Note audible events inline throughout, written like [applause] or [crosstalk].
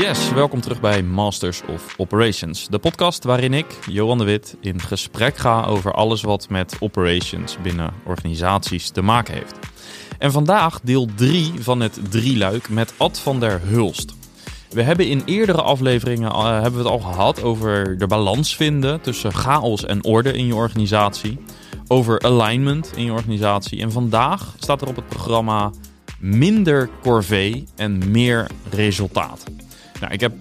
Yes, welkom terug bij Masters of Operations. De podcast waarin ik, Johan de Wit, in gesprek ga over alles wat met operations binnen organisaties te maken heeft. En vandaag deel 3 van het drieluik met Ad van der Hulst. We hebben in eerdere afleveringen uh, hebben we het al gehad over de balans vinden tussen chaos en orde in je organisatie. Over alignment in je organisatie. En vandaag staat er op het programma minder corvée en meer resultaat. Nou, ik heb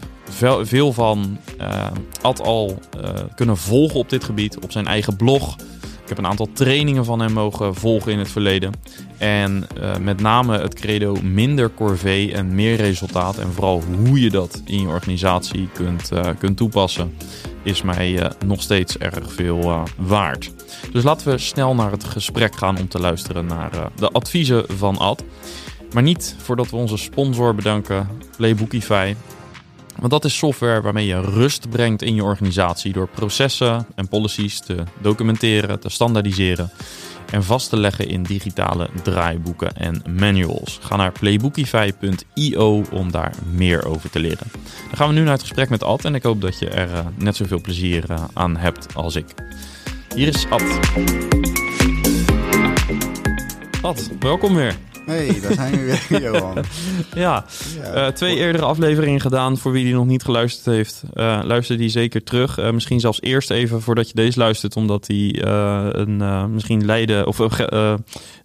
veel, van uh, Ad al uh, kunnen volgen op dit gebied, op zijn eigen blog. Ik heb een aantal trainingen van hem mogen volgen in het verleden. En uh, met name het credo minder corvée en meer resultaat. En vooral hoe je dat in je organisatie kunt, kunt toepassen, is mij nog steeds erg veel waard. Dus laten we snel naar het gesprek gaan om te luisteren naar de adviezen van Ad. Maar niet voordat we onze sponsor bedanken, Playbookify. Want dat is software waarmee je rust brengt in je organisatie door processen en policies te documenteren, te standaardiseren en vast te leggen in digitale draaiboeken en manuals. Ga naar playbookify.io om daar meer over te leren. Dan gaan we nu naar het gesprek met Ad en ik hoop dat je er uh, net zoveel plezier uh, aan hebt als ik. Hier is Ad. Ad, welkom weer. Hey, daar zijn we weer, [laughs] Johan. ja, ja uh, twee eerdere afleveringen gedaan. Voor wie die nog niet geluisterd heeft, uh, luister die zeker terug. Uh, misschien zelfs eerst even voordat je deze luistert, omdat die een, misschien leiden of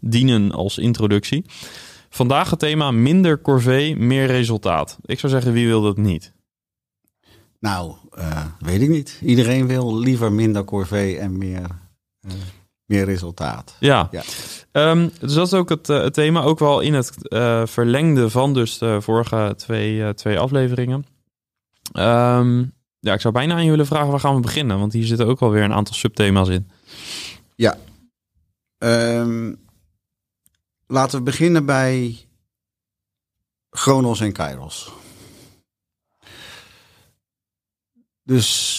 dienen als introductie. Vandaag het thema minder corvée, meer resultaat. Ik zou zeggen, wie wil dat niet? Nou, weet ik niet. Iedereen wil liever minder corvée en meer meer resultaat. Ja, ja. Um, dus dat is ook het, uh, het, thema, ook wel in het uh, verlengde van dus de vorige twee, uh, twee afleveringen. Um, ja, ik zou bijna aan je willen vragen, waar gaan we beginnen? Want hier zitten ook alweer een aantal subthema's in. Ja. Um, laten we beginnen bij Chronos en Kairos. Dus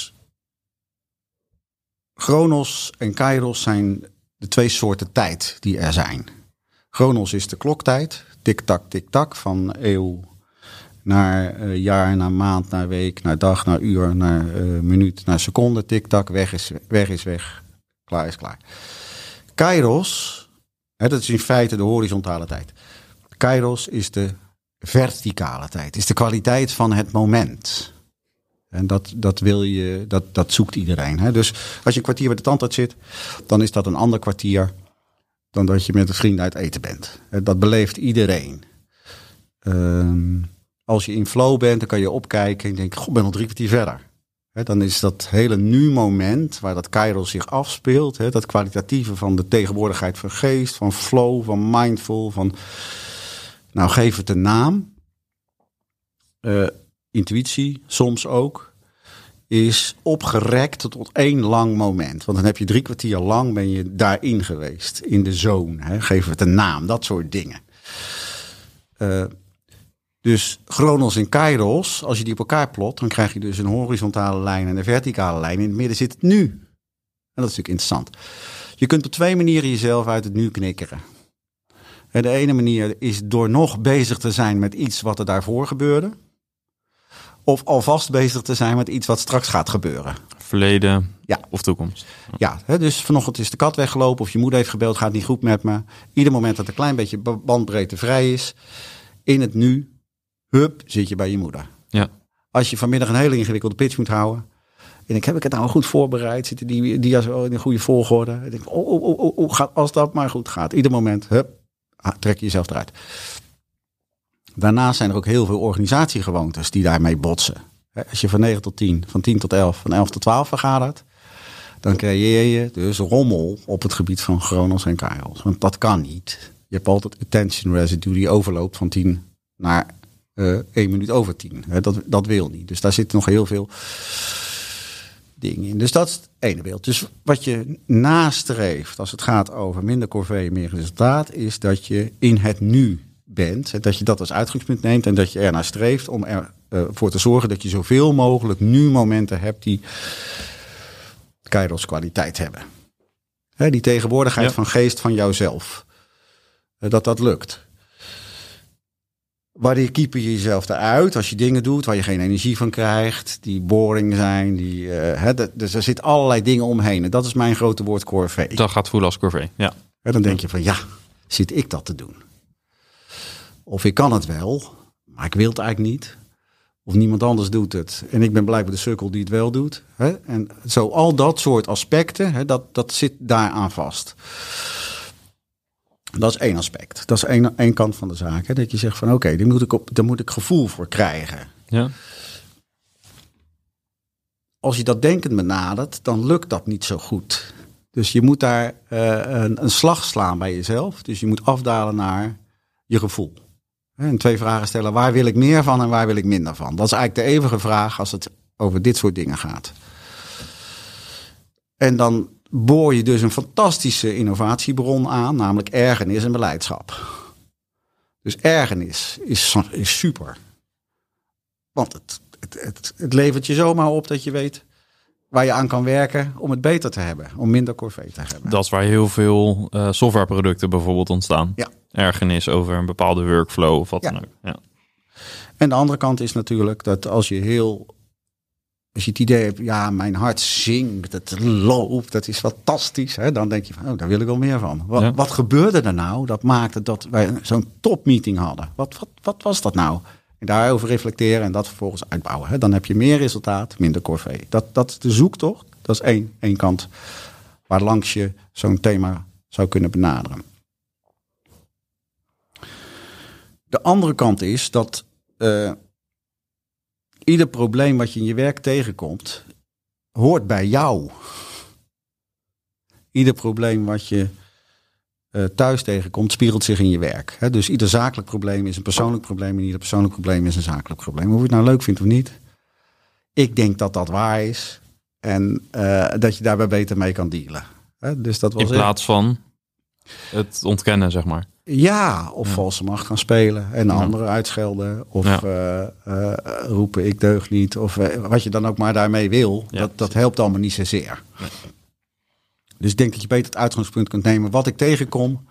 Chronos en Kairos zijn de twee soorten tijd die er zijn. Chronos is de kloktijd, tik-tak, tik-tak, van eeuw naar uh, jaar, naar maand, naar week, naar dag, naar uur, naar uh, minuut, naar seconde, tik-tak, weg is, weg is weg, klaar is klaar. Kairos, hè, dat is in feite de horizontale tijd. Kairos is de verticale tijd, is de kwaliteit van het moment. En dat, dat, wil je, dat, dat zoekt iedereen. Hè? Dus als je een kwartier bij de tandarts zit, dan is dat een ander kwartier dan dat je met een vriend uit eten bent. Dat beleeft iedereen. Um, als je in flow bent, dan kan je opkijken en denken, god, ben al drie kwartier verder. Dan is dat hele nu-moment waar dat Kairos zich afspeelt, dat kwalitatieve van de tegenwoordigheid van geest, van flow, van mindful, van, nou geef het een naam. Uh, intuïtie soms ook, is opgerekt tot één lang moment. Want dan heb je drie kwartier lang ben je daarin geweest, in de zone. Hè? Geef het een naam, dat soort dingen. Uh, dus Chronos en Kairos, als je die op elkaar plot, dan krijg je dus een horizontale lijn en een verticale lijn. In het midden zit het nu. En dat is natuurlijk interessant. Je kunt op twee manieren jezelf uit het nu knikkeren. De ene manier is door nog bezig te zijn met iets wat er daarvoor gebeurde. Of alvast bezig te zijn met iets wat straks gaat gebeuren. Verleden ja. of toekomst. Ja, hè, dus vanochtend is de kat weggelopen of je moeder heeft gebeld, gaat niet goed met me. Ieder moment dat een klein beetje bandbreedte vrij is, in het nu, hup, zit je bij je moeder. Ja. Als je vanmiddag een hele ingewikkelde pitch moet houden, en ik heb ik het nou goed voorbereid? Zitten die dia's in een goede volgorde? Ik denk, oh, oh, oh, oh, oh, gaat, als dat maar goed gaat. Ieder moment, hup, trek je jezelf eruit. Daarnaast zijn er ook heel veel organisatiegewoontes die daarmee botsen. Als je van 9 tot 10, van 10 tot 11, van 11 tot 12 vergadert, dan creëer je dus rommel op het gebied van Chronos en Kairos. Want dat kan niet. Je hebt altijd attention residue die overloopt van 10 naar uh, eh, 1 minuut over 10. Dat, dat wil niet. Dus daar zitten nog heel veel dingen in. Dus dat is het ene beeld. Dus wat je nastreeft als het gaat over minder corvée, meer resultaat, is dat je in het nu bent, dat je dat als uitgangspunt neemt en dat je ernaar streeft om ervoor uh, te zorgen dat je zoveel mogelijk nu momenten hebt die Kairos kwaliteit hebben. Hè, die tegenwoordigheid van geest van jouzelf. Uh, dat dat lukt. Wanneer keeper je jezelf eruit als je dingen doet waar je geen energie van krijgt, die boring zijn, die, eh, hè, dus er zit allerlei dingen omheen. En dat is mijn grote woord corvée. Dat gaat voelen als corvée. Ja. En dan denk je van ja, zit ik dat te doen? Of ik kan het wel, maar ik wil het eigenlijk niet. Of niemand anders doet het. En ik ben blijkbaar de sukkel die het wel doet. Hè? En zo al dat soort aspecten, hè, dat, dat zit daaraan vast. Dat is één aspect. Dat is één, één kant van de zaak. Hè? Dat je zegt van oké, daar moet ik op- daar moet ik gevoel voor krijgen. ja. als je dat denkend benadert, dan lukt dat niet zo goed. Dus je moet daar eh, een, een slag slaan bij jezelf. Dus je moet afdalen naar je gevoel. En twee vragen stellen: waar wil ik meer van en waar wil ik minder van? Dat is eigenlijk de eeuwige vraag als het over dit soort dingen gaat. En dan boor je dus een fantastische innovatiebron aan, namelijk ergernis en beleidschap. Dus ergernis is, is super. Want het, het, het, het levert je zomaar op dat je weet waar je aan kan werken om het beter te hebben. Om minder corvée te hebben. Dat is waar heel veel eh, softwareproducten bijvoorbeeld ontstaan. Ja. Ergernis over een bepaalde workflow of wat Ja. dan ook. Ja. En de andere kant is natuurlijk dat als je heel. Als je het idee hebt, ja, mijn hart zingt, het loopt, dat is fantastisch. Hè? Dan denk je van, oh, daar wil ik wel meer van. Wat, Ja. wat gebeurde er nou dat maakte dat wij zo'n topmeeting hadden? Wat, wat, wat was dat nou? En daarover reflecteren en dat vervolgens uitbouwen. Hè? Dan heb je meer resultaat, minder corvée. Dat, dat is de zoektocht. Dat is één, één kant waar langs je zo'n thema zou kunnen benaderen. De andere kant is dat eh, ieder probleem wat je in je werk tegenkomt, hoort bij jou. Ieder probleem wat je eh, thuis tegenkomt, spiegelt zich in je werk. Dus ieder zakelijk probleem is een persoonlijk probleem en ieder persoonlijk probleem is een zakelijk probleem. Of je het nou leuk vindt of niet. Ik denk dat dat waar is en eh, dat je daarbij beter mee kan dealen. Dus dat was In plaats van het ontkennen, zeg maar. Ja, of Ja. valse macht gaan spelen en Ja. anderen uitschelden. Of Ja. eh, eh, roepen ik deug niet. Of eh, wat je dan ook maar daarmee wil. Dat, dat helpt allemaal niet zozeer. Dus ik denk dat je beter het uitgangspunt kunt nemen. Wat ik tegenkom,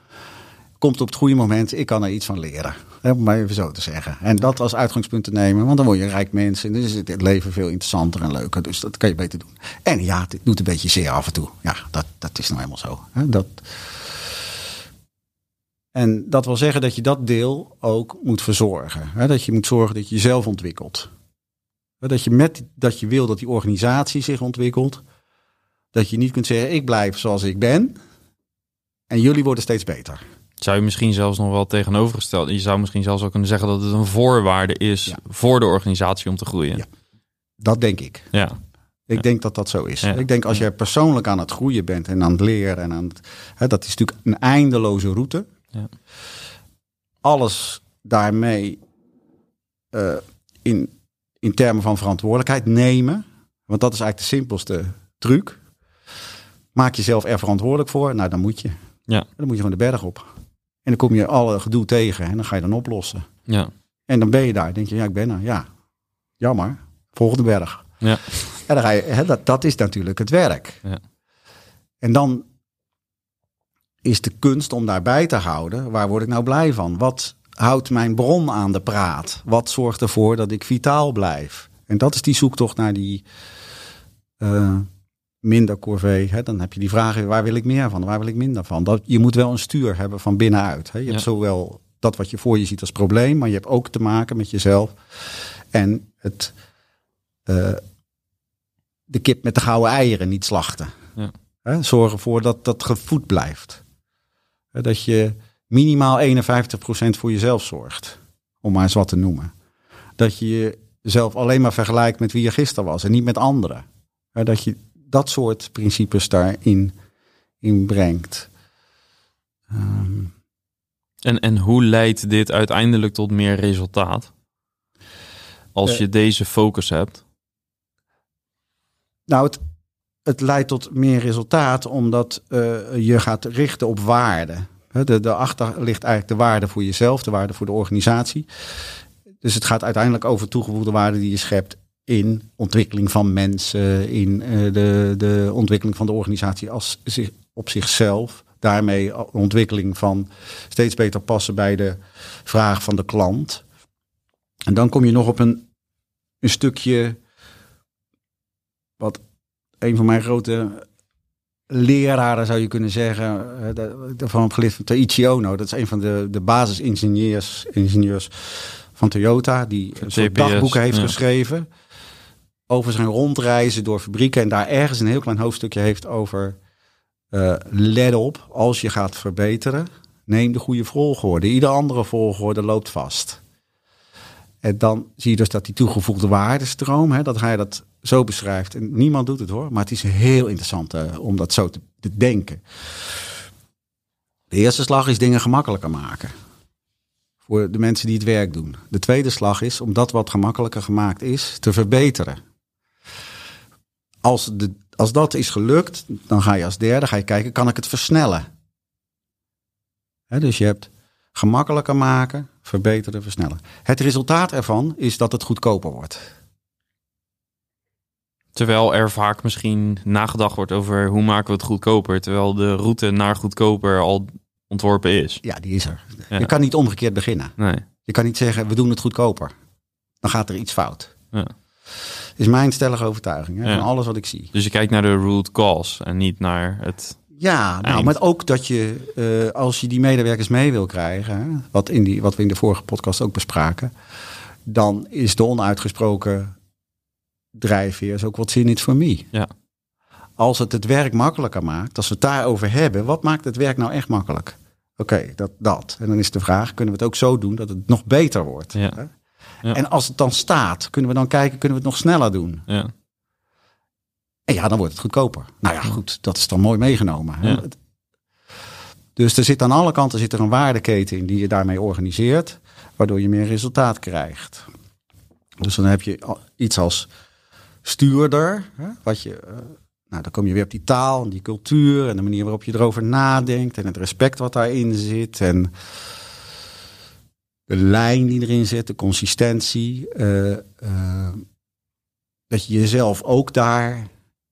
komt op het goede moment. Ik kan er iets van leren. Hè, Om maar even zo te zeggen. En dat als uitgangspunt te nemen. Want dan word je een rijk mens. En dan is het het leven veel interessanter en leuker. Dus dat kan je beter doen. En ja, het doet een beetje zeer af en toe. Ja, dat, dat is nou helemaal zo. Hè, Dat, en dat wil zeggen dat je dat deel ook moet verzorgen. Hè? Dat je moet zorgen dat je jezelf ontwikkelt. Dat je met dat je wil dat die organisatie zich ontwikkelt. Dat je niet kunt zeggen, ik blijf zoals ik ben. En jullie worden steeds beter. Zou je misschien zelfs nog wel tegenovergesteld. Je zou misschien zelfs ook kunnen zeggen dat het een voorwaarde is Ja. voor de organisatie om te groeien. Ja. Dat denk ik. Ja. Ik Ja. denk dat dat zo is. Ja. Ik denk als jij persoonlijk aan het groeien bent en aan het leren. En aan het, hè, dat is natuurlijk een eindeloze route. Ja. Alles daarmee eh, in, in termen van verantwoordelijkheid nemen. Want dat is eigenlijk de simpelste truc. Maak jezelf er verantwoordelijk voor. Nou, dan moet je. Ja. Dan moet je gewoon de berg op. En dan kom je alle gedoe tegen en dan ga je dan oplossen. Ja. En dan ben je daar. denk je, ja, ik ben er. Ja, jammer. Volgende berg. Ja. En dan ga je, hè, dat, dat is natuurlijk het werk. Ja. En dan is de kunst om daarbij te houden. Waar word ik nou blij van? Wat houdt mijn bron aan de praat? Wat zorgt ervoor dat ik vitaal blijf? En dat is die zoektocht naar die eh, minder corvée. Hè? Dan heb je die vragen, waar wil ik meer van? Waar wil ik minder van? Dat, je moet wel een stuur hebben van binnenuit. Hè? Je hebt zowel dat wat je voor je ziet als probleem, maar je hebt ook te maken met jezelf. En het, eh, de kip met de gouden eieren niet slachten. Ja. Hè? Zorg ervoor dat dat gevoed blijft. Dat je minimaal 51% voor jezelf zorgt. Om maar eens wat te noemen. Dat je jezelf alleen maar vergelijkt met wie je gisteren was en niet met anderen. Dat je dat soort principes daarin in brengt. Ehm, En, en hoe leidt dit uiteindelijk tot meer resultaat? Als Eh. je deze focus hebt. Nou, het, het leidt tot meer resultaat omdat eh, je gaat richten op waarde. De, daarachter ligt eigenlijk de waarde voor jezelf, de waarde voor de organisatie. Dus het gaat uiteindelijk over toegevoegde waarde die je schept in ontwikkeling van mensen, in eh, de, de ontwikkeling van de organisatie als, zich- op zichzelf. Daarmee ontwikkeling van steeds beter passen bij de vraag van de klant. En dan kom je nog op een, een stukje wat een van mijn grote leraren zou je kunnen zeggen, eh, daarvan heb geleerd van Taichi Ono. Dat is een van de, de basisingenieurs ingenieurs van Toyota, die een soort TPS, dagboeken heeft ja. geschreven over zijn rondreizen door fabrieken. En daar ergens een heel klein hoofdstukje heeft over, eh, let op, als je gaat verbeteren, neem de goede volgorde. Ieder andere volgorde loopt vast. En dan zie je dus dat die toegevoegde waardestroom, hè, dat hij dat zo beschrijft. En niemand doet het hoor, maar het is heel interessant eh, om dat zo te, denken. De eerste slag is dingen gemakkelijker maken. Voor de mensen die het werk doen. De tweede slag is om dat wat gemakkelijker gemaakt is, te verbeteren. Als, de, als dat is gelukt, dan ga je als derde ga je kijken, kan ik het versnellen? Dus je hebt gemakkelijker maken, verbeteren, versnellen. Het resultaat ervan is dat het goedkoper wordt. Terwijl er vaak misschien nagedacht wordt over hoe maken we het goedkoper. Terwijl de route naar goedkoper al ontworpen is. Ja, die is er. Ja. Je kan niet omgekeerd beginnen. Nee. Je kan niet zeggen, we doen het goedkoper. Dan gaat er iets fout. Ja. Is mijn stellige overtuiging. Hè, Ja. Van alles wat ik zie. Dus je kijkt naar de root cause en niet naar het. Ja, nou, maar ook dat je, eh, als je die medewerkers mee wil krijgen, hè, wat, in die, wat we in de vorige podcast ook bespraken, dan is de onuitgesproken drijfveer is ook wat zin is voor me. Ja. Als het het werk makkelijker maakt, als we het daarover hebben, wat maakt het werk nou echt makkelijk? Oké, dat, dat. En dan is de vraag, kunnen we het ook zo doen dat het nog beter wordt? Ja. Hè? Ja. En als het dan staat, kunnen we dan kijken, kunnen we het nog sneller doen? Ja. En ja, dan wordt het goedkoper. Nou ja, goed, dat is dan mooi meegenomen. hè. Ja. Dus er zit aan alle kanten zit er een waardeketen in die je daarmee organiseert, waardoor je meer resultaat krijgt. Dus dan heb je iets als stuurder, hè, wat je, eh, nou dan kom je weer op die taal en die cultuur en de manier waarop je erover nadenkt en het respect wat daarin zit en de lijn die erin zit, de consistentie. eh, eh, dat je jezelf ook daar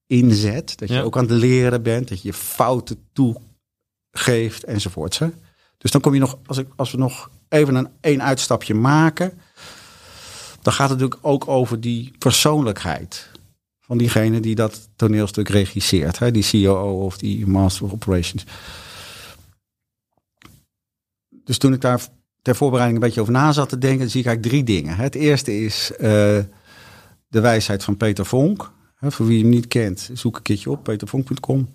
inzet. Dat je Ja. ook aan het leren bent. Dat je je fouten toegeeft enzovoorts. Hè? Dus dan kom je nog, als, ik, als we nog even een één uitstapje maken. Dan gaat het natuurlijk ook over die persoonlijkheid. Van diegene die dat toneelstuk regisseert. Hè? Die COO of die Master of Operations. Dus toen ik daar ter voorbereiding een beetje over na zat te denken, zie ik eigenlijk drie dingen. Het eerste is eh, de wijsheid van Peter Vonk. Voor wie hem niet kent, zoek een keertje op, petervonk.com.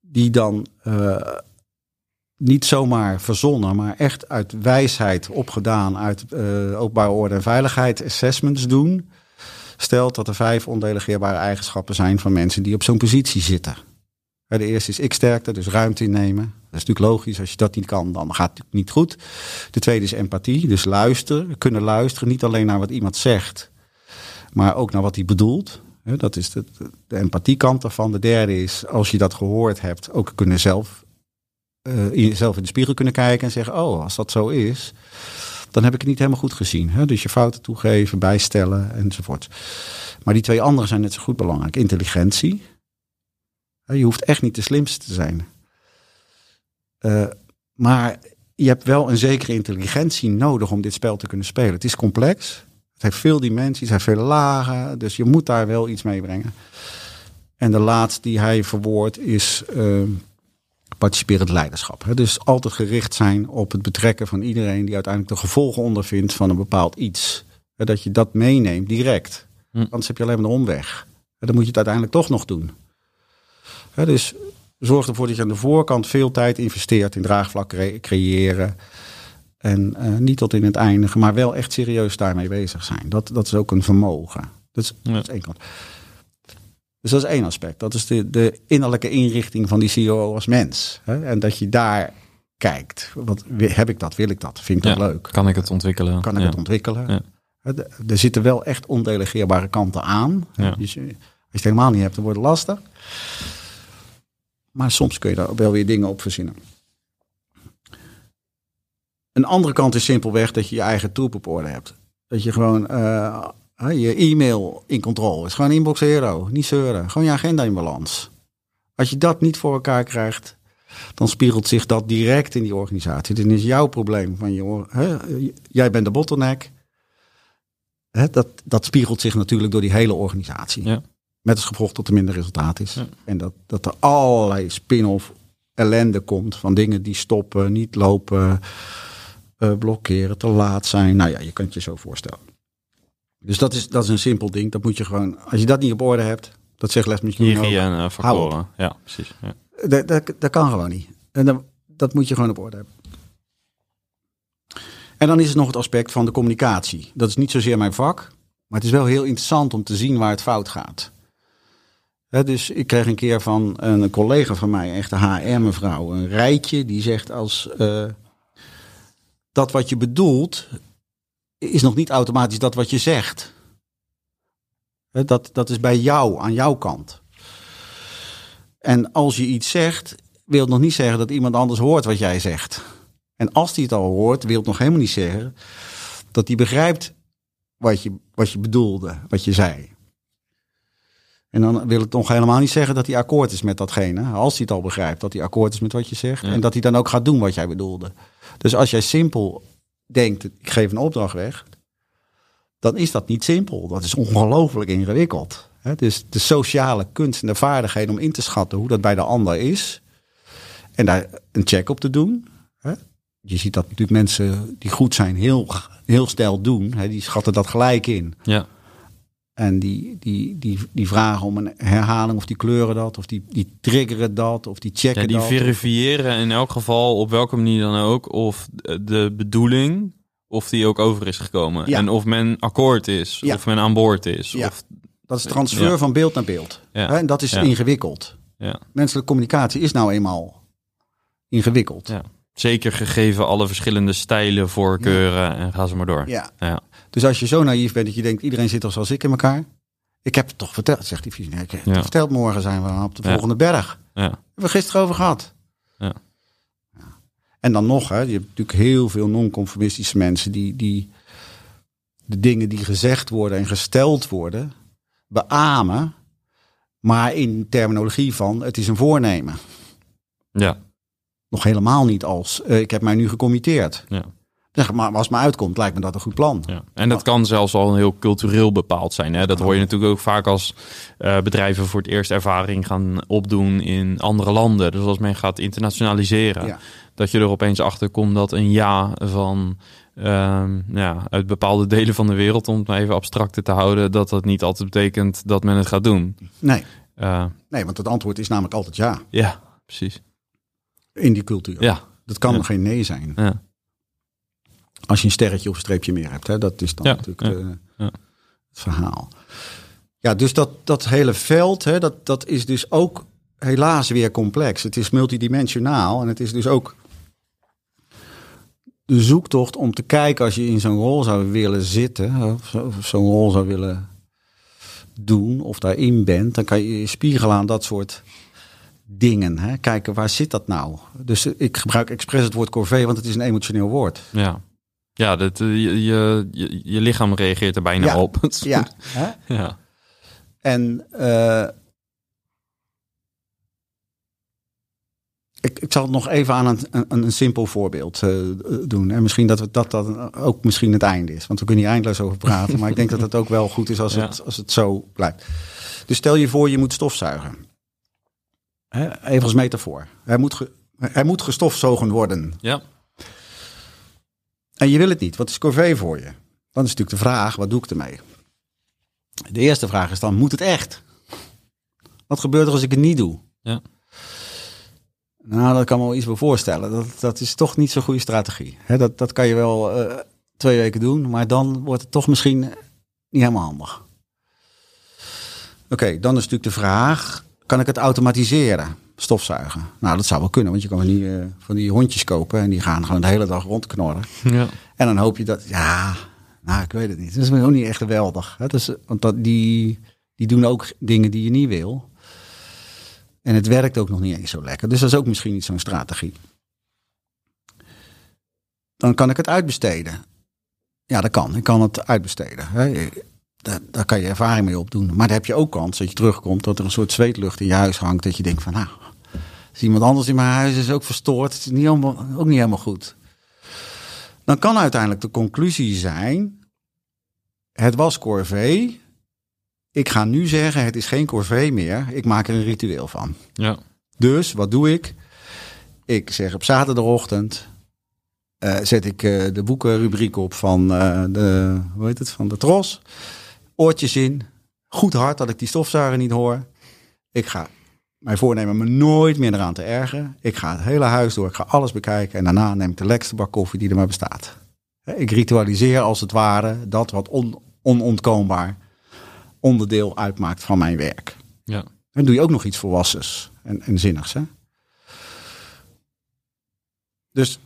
Die dan eh, niet zomaar verzonnen, maar echt uit wijsheid opgedaan, uit eh, openbare orde en veiligheid assessments doen. Stelt dat er vijf ondelegeerbare eigenschappen zijn van mensen die op zo'n positie zitten. De eerste is ik-sterkte, dus ruimte innemen. Dat is natuurlijk logisch. Als je dat niet kan, dan gaat het niet goed. De tweede is empathie, dus luisteren. Kunnen luisteren, niet alleen naar wat iemand zegt, maar ook naar wat hij bedoelt. Dat is de, de empathiekant ervan. De derde is, als je dat gehoord hebt, ook kunnen zelf, eh, in jezelf in de spiegel kunnen kijken en zeggen: Oh, als dat zo is, dan heb ik het niet helemaal goed gezien. Hè? Dus je fouten toegeven, bijstellen enzovoort. Maar die twee andere zijn net zo goed belangrijk. Intelligentie. Je hoeft echt niet de slimste te zijn. Eh, maar je hebt wel een zekere intelligentie nodig om dit spel te kunnen spelen. Het is complex. Het heeft veel dimensies, het heeft veel lagen. Dus je moet daar wel iets mee brengen. En de laatste die hij verwoordt is eh, participerend leiderschap. Dus altijd gericht zijn op het betrekken van iedereen die uiteindelijk de gevolgen ondervindt van een bepaald iets. Dat je dat meeneemt direct. Hm. Anders heb je alleen maar de omweg. Dan moet je het uiteindelijk toch nog doen. Dus zorg ervoor dat je aan de voorkant veel tijd investeert in draagvlak cre- creëren. En eh, niet tot in het eindige, maar wel echt serieus daarmee bezig zijn. Dat, dat is ook een vermogen. Dat is, Ja. dat is één kant. Dus dat is één aspect. Dat is de, de innerlijke inrichting van die CEO als mens. Hè? En dat je daar kijkt. Wat, heb ik dat? Wil ik dat? Vind ik dat Ja. leuk? Kan ik het ontwikkelen? Kan ik Ja. het ontwikkelen? Ja. Er zitten wel echt ondelegeerbare kanten aan. Dus je- als je het helemaal niet hebt, dan wordt het lastig. Maar soms kun je daar wel weer dingen op verzinnen. Een andere kant is simpelweg dat je je eigen troep op orde hebt. Dat je gewoon eh, je e-mail in controle is. Gewoon inbox hero, niet zeuren. Gewoon je agenda in balans. Als je dat niet voor elkaar krijgt, dan spiegelt zich dat direct in die organisatie. Dit is jouw probleem. Van je, hè, jij bent de bottleneck. hè, dat, dat spiegelt zich natuurlijk door die hele organisatie. Ja. Met als gevolg dat er minder resultaat is. Ja. En dat, dat er allerlei spin-off ellende komt van dingen die stoppen, niet lopen, eh, blokkeren, te laat zijn. Nou ja, je kunt je zo voorstellen. Dus dat is, dat is een simpel ding. Dat moet je gewoon, als je dat niet op orde hebt, dat zegt Les Miljoen ook. Hygiëne factoren. Ja, precies. Ja. Dat, dat, dat kan gewoon niet. En dat, dat moet je gewoon op orde hebben. En dan is er nog het aspect van de communicatie. Dat is niet zozeer mijn vak, maar het is wel heel interessant om te zien waar het fout gaat. Dus ik kreeg een keer van een collega van mij, echt een HR-mevrouw, een rijtje die zegt als eh, dat wat je bedoelt is nog niet automatisch dat wat je zegt. Dat, dat is bij jou, aan jouw kant. En als je iets zegt, wil het nog niet zeggen dat iemand anders hoort wat jij zegt. En als die het al hoort, wil het nog helemaal niet zeggen dat hij begrijpt wat je, wat je bedoelde, wat je zei. En dan wil het nog helemaal niet zeggen dat hij akkoord is met datgene. Als hij het al begrijpt dat hij akkoord is met wat je zegt. Ja. En dat hij dan ook gaat doen wat jij bedoelde. Dus als jij simpel denkt, ik geef een opdracht weg. Dan is dat niet simpel. Dat is ongelooflijk ingewikkeld. Dus de sociale kunst en de vaardigheden om in te schatten hoe dat bij de ander is. En daar een check op te doen. Je ziet dat natuurlijk mensen die goed zijn heel, heel snel doen. Die schatten dat gelijk in. ja. En die, die, die, die vragen om een herhaling, of die kleuren dat, of die, die triggeren dat, of die checken Ja, die dat. verifiëren in elk geval op welke manier dan ook of de bedoeling of die ook over is gekomen. Ja. En of men akkoord is, Ja. of men aan boord is. Ja. Of, Dat is transfer van beeld naar beeld. En dat is ingewikkeld. ja, Menselijke communicatie is nou eenmaal ingewikkeld. Zeker gegeven alle verschillende stijlen, voorkeuren en ga ze maar door. Ja. Ja. Dus als je zo naïef bent dat je denkt, iedereen zit al zoals ik in elkaar. Ik heb het toch verteld, zegt die visie. Ik heb het Ja. verteld, morgen zijn we op de volgende berg. Ja. Hebben we gisteren over gehad. Ja. Ja. En dan nog, hè, je hebt natuurlijk heel veel non-conformistische mensen die, die de dingen die gezegd worden en gesteld worden, beamen. Maar in terminologie van het is een voornemen. Ja. Nog helemaal niet als eh, ik heb mij nu gecommitteerd. Ja. Zeg maar, als het me uitkomt, lijkt me dat een goed plan. Ja. En dat kan zelfs al heel cultureel bepaald zijn. Hè? Dat hoor je natuurlijk ook vaak als eh, bedrijven voor het eerst ervaring gaan opdoen in andere landen. Dus als men gaat internationaliseren, Ja. dat je er opeens achter komt dat een ja van ehm, ja, uit bepaalde [laughs] delen van de wereld, om het maar even abstracter te houden, dat dat niet altijd betekent dat men het gaat doen. Nee, Eh, nee, want het antwoord is namelijk altijd ja. ja, precies. In die cultuur. Ja, Dat kan Ja. geen nee zijn. ja, Als je een sterretje of een streepje meer hebt. Hè? Dat is dan Ja, natuurlijk eh, het verhaal. Ja, dus dat, dat hele veld, hè, dat, dat is dus ook helaas weer complex. Het is multidimensionaal en het is dus ook de zoektocht om te kijken als je in zo'n rol zou willen zitten, of zo- of zo'n rol zou willen doen of daarin bent, dan kan je je spiegelen aan dat soort dingen. Hè? Kijken, waar zit dat nou? Dus ik gebruik expres het woord corvée, want het is een emotioneel woord. ja. Ja, dat, eh, je, je, je, je lichaam reageert er bijna Ja. op. [laughs] Ja. Hè? ja. En eh, ik, ik zal het nog even aan een, een, een simpel voorbeeld eh, doen. En misschien dat, we, dat dat ook misschien het einde is. Want we kunnen hier eindeloos over praten. maar ik denk dat het ook wel goed is als, [laughs] Ja. het, als het zo blijft. Dus stel je voor, je moet stofzuigen. Hè, even als metafoor. Hij moet, ge, hij moet gestofzogen worden. ja. En je wil het niet. Wat is corvée voor je? Dan is natuurlijk de vraag, wat doe ik ermee? De eerste vraag is dan, moet het echt? Wat gebeurt er als ik het niet doe? Ja. Nou, dat kan me wel iets bij voorstellen. Dat, dat is toch niet zo'n goede strategie. Dat, dat kan je wel eh, twee weken doen, maar dan wordt het toch misschien niet helemaal handig. Oké, dan is natuurlijk de vraag, kan ik het automatiseren? Stofzuigen. Nou, dat zou wel kunnen, want je kan van die, eh, van die hondjes kopen en die gaan gewoon de hele dag rondknorren. ja. En dan hoop je dat, ja, nou, ik weet het niet. Dat is ook niet echt geweldig. Hè? Dus, want dat, die, die doen ook dingen die je niet wil. En het werkt ook nog niet eens zo lekker. Dus dat is ook misschien niet zo'n strategie. Dan kan ik het uitbesteden. Ja, dat kan. Ik kan het uitbesteden. Hè? Daar, daar kan je ervaring mee opdoen. Maar dan heb je ook kans dat je terugkomt dat er een soort zweetlucht in je huis hangt. Dat je denkt van, nou, is iemand anders in mijn huis is ook verstoord. Het is niet helemaal, ook niet helemaal goed dan kan uiteindelijk de conclusie zijn: het was corvée. Ik ga nu zeggen, het is geen corvée meer. Ik maak er een ritueel van. Ja. Dus wat doe ik? Ik zeg op zaterdagochtend eh, zet ik eh, de boekenrubriek op van eh, de, hoe heet het, van de Tros. Oortjes in. Goed hard dat ik die stofzuiger niet hoor. Ik ga mijn voornemen me nooit meer eraan te ergeren. Ik ga het hele huis door. Ik ga alles bekijken. En daarna neem ik de lekkerste bak koffie die er maar bestaat. Ik ritualiseer als het ware dat wat on, onontkoombaar onderdeel uitmaakt van mijn werk. Ja. En doe je ook nog iets volwassens en, en zinnigs. Hè? Dus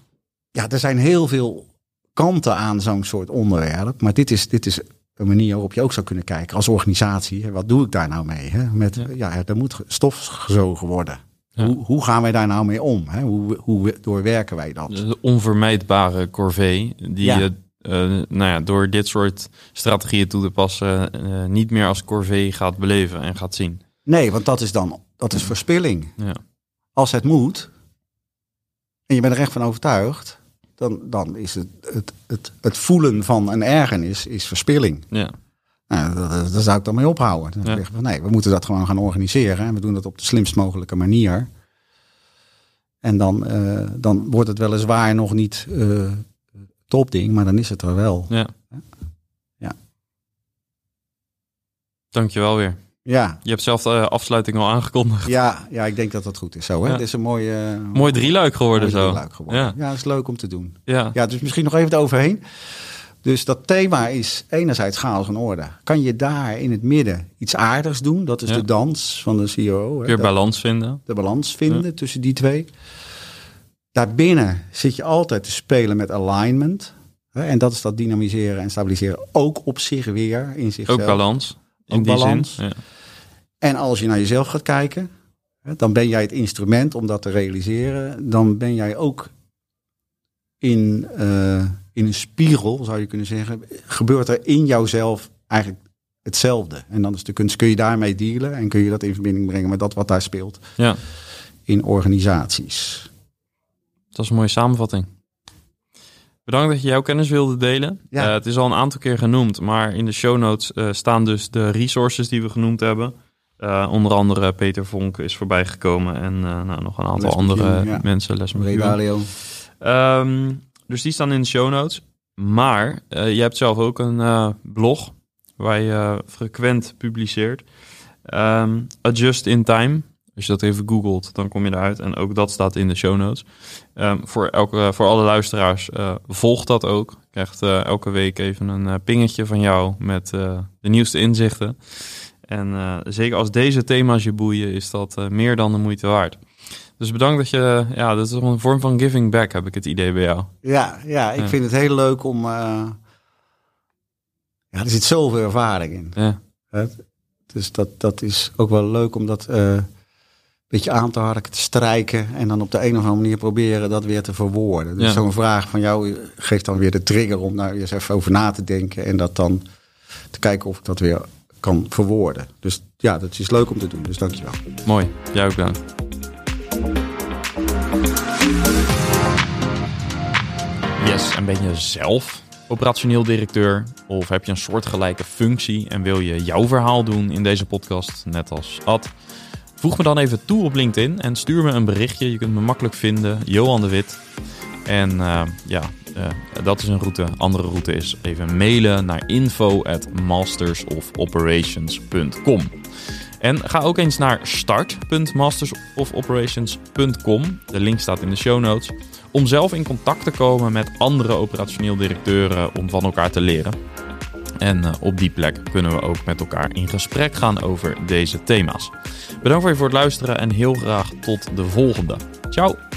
ja, er zijn heel veel kanten aan zo'n soort onderwerp. Maar dit is, dit is een manier waarop je ook zou kunnen kijken als organisatie. Wat doe ik daar nou mee? Hè? Met, ja. ja, er moet stof gezogen worden. Ja. Hoe, hoe gaan wij daar nou mee om? Hè? Hoe, hoe doorwerken wij dat? De onvermijdbare corvée die Ja. je eh, nou ja, door dit soort strategieën toe te passen eh, niet meer als corvée gaat beleven en gaat zien. Nee, want dat is dan dat is verspilling. Ja. Als het moet, en je bent er echt van overtuigd, dan, dan is het, het, het, het voelen van een ergernis is verspilling. Ja. Nou, daar zou ik dan mee ophouden. Dan Ja. van nee, we moeten dat gewoon gaan organiseren. En we doen dat op de slimst mogelijke manier. En dan, eh, dan wordt het weliswaar nog niet eh topding, maar dan is het er wel. ja. Ja. Dankjewel weer. Ja, Je hebt zelf de afsluiting al aangekondigd. ja, ja ik denk dat dat goed is zo. Hè? Ja. Het is een mooie, Mooi drieluik geworden mooi zo. drieluik geworden. Ja. Ja. dat is leuk om te doen. Ja. Ja, dus misschien nog even eroverheen. Dus dat thema is enerzijds chaos en orde. Kan je daar in het midden iets aardigs doen? Dat is Ja. de dans van de CEO. Dat- balans vinden. de balans vinden tussen die twee. Daarbinnen zit je altijd te spelen met alignment. Hè, En dat is dat dynamiseren en stabiliseren ook op zich weer in zichzelf. Ook balans. In balans. zin. Ja. En als je naar jezelf gaat kijken, hè, dan ben jij het instrument om dat te realiseren. Dan ben jij ook in, eh, in een spiegel, zou je kunnen zeggen. Gebeurt er in jouzelf eigenlijk hetzelfde. En dan is de kunst, kun je daarmee dealen en kun je dat in verbinding brengen met dat wat daar speelt ja, in organisaties. dat is een mooie samenvatting. Bedankt dat je jouw kennis wilde delen. Ja. Eh, het is al een aantal keer genoemd, maar in de show notes eh, staan dus de resources die we genoemd hebben. Eh, onder andere Peter Vonk is voorbij gekomen en nou, nog een aantal Les andere ja. mensen. Les. Ehm, dus die staan in de show notes. Maar je hebt zelf ook een blog waar je frequent publiceert. Ehm, Adjust in Time. Als je dat even googelt, dan kom je eruit. En ook dat staat in de show notes. Ehm, voor, elke, voor alle luisteraars, eh, volg dat ook. Krijgt eh, elke week even een eh, pingetje van jou met de nieuwste inzichten. En zeker als deze thema's je boeien, is dat meer dan de moeite waard. Dus bedankt dat je, ja, dat is een vorm van giving back, heb ik het idee bij jou. Ja, ja, ik Ja. vind het heel leuk om. ja, er zit zoveel ervaring in. Ja? Dus dat, dat is ook wel leuk om dat een beetje aan te harken, te strijken. En dan op de een of andere manier proberen dat weer te verwoorden. Dus Ja. zo'n vraag van jou geeft dan weer de trigger om daar eens even over na te denken. En dat dan te kijken of ik dat weer kan verwoorden. Dus ja, dat is leuk om te doen. Dus dankjewel. mooi. Jij ook bedankt. Yes, en ben je zelf operationeel directeur? Of heb je een soortgelijke functie en wil je jouw verhaal doen in deze podcast, net als Ad? Voeg me dan even toe op LinkedIn en stuur me een berichtje. Je kunt me makkelijk vinden, Johan de Wit. En eh, ja, eh, dat is een route. Andere route is even mailen naar info at mastersofoperations.com. En ga ook eens naar start.mastersofoperations.com. De link staat in de show notes. Om zelf in contact te komen met andere operationeel directeuren om van elkaar te leren. En eh, op die plek kunnen we ook met elkaar in gesprek gaan over deze thema's. Bedankt voor je voor het luisteren en heel graag tot de volgende. Ciao!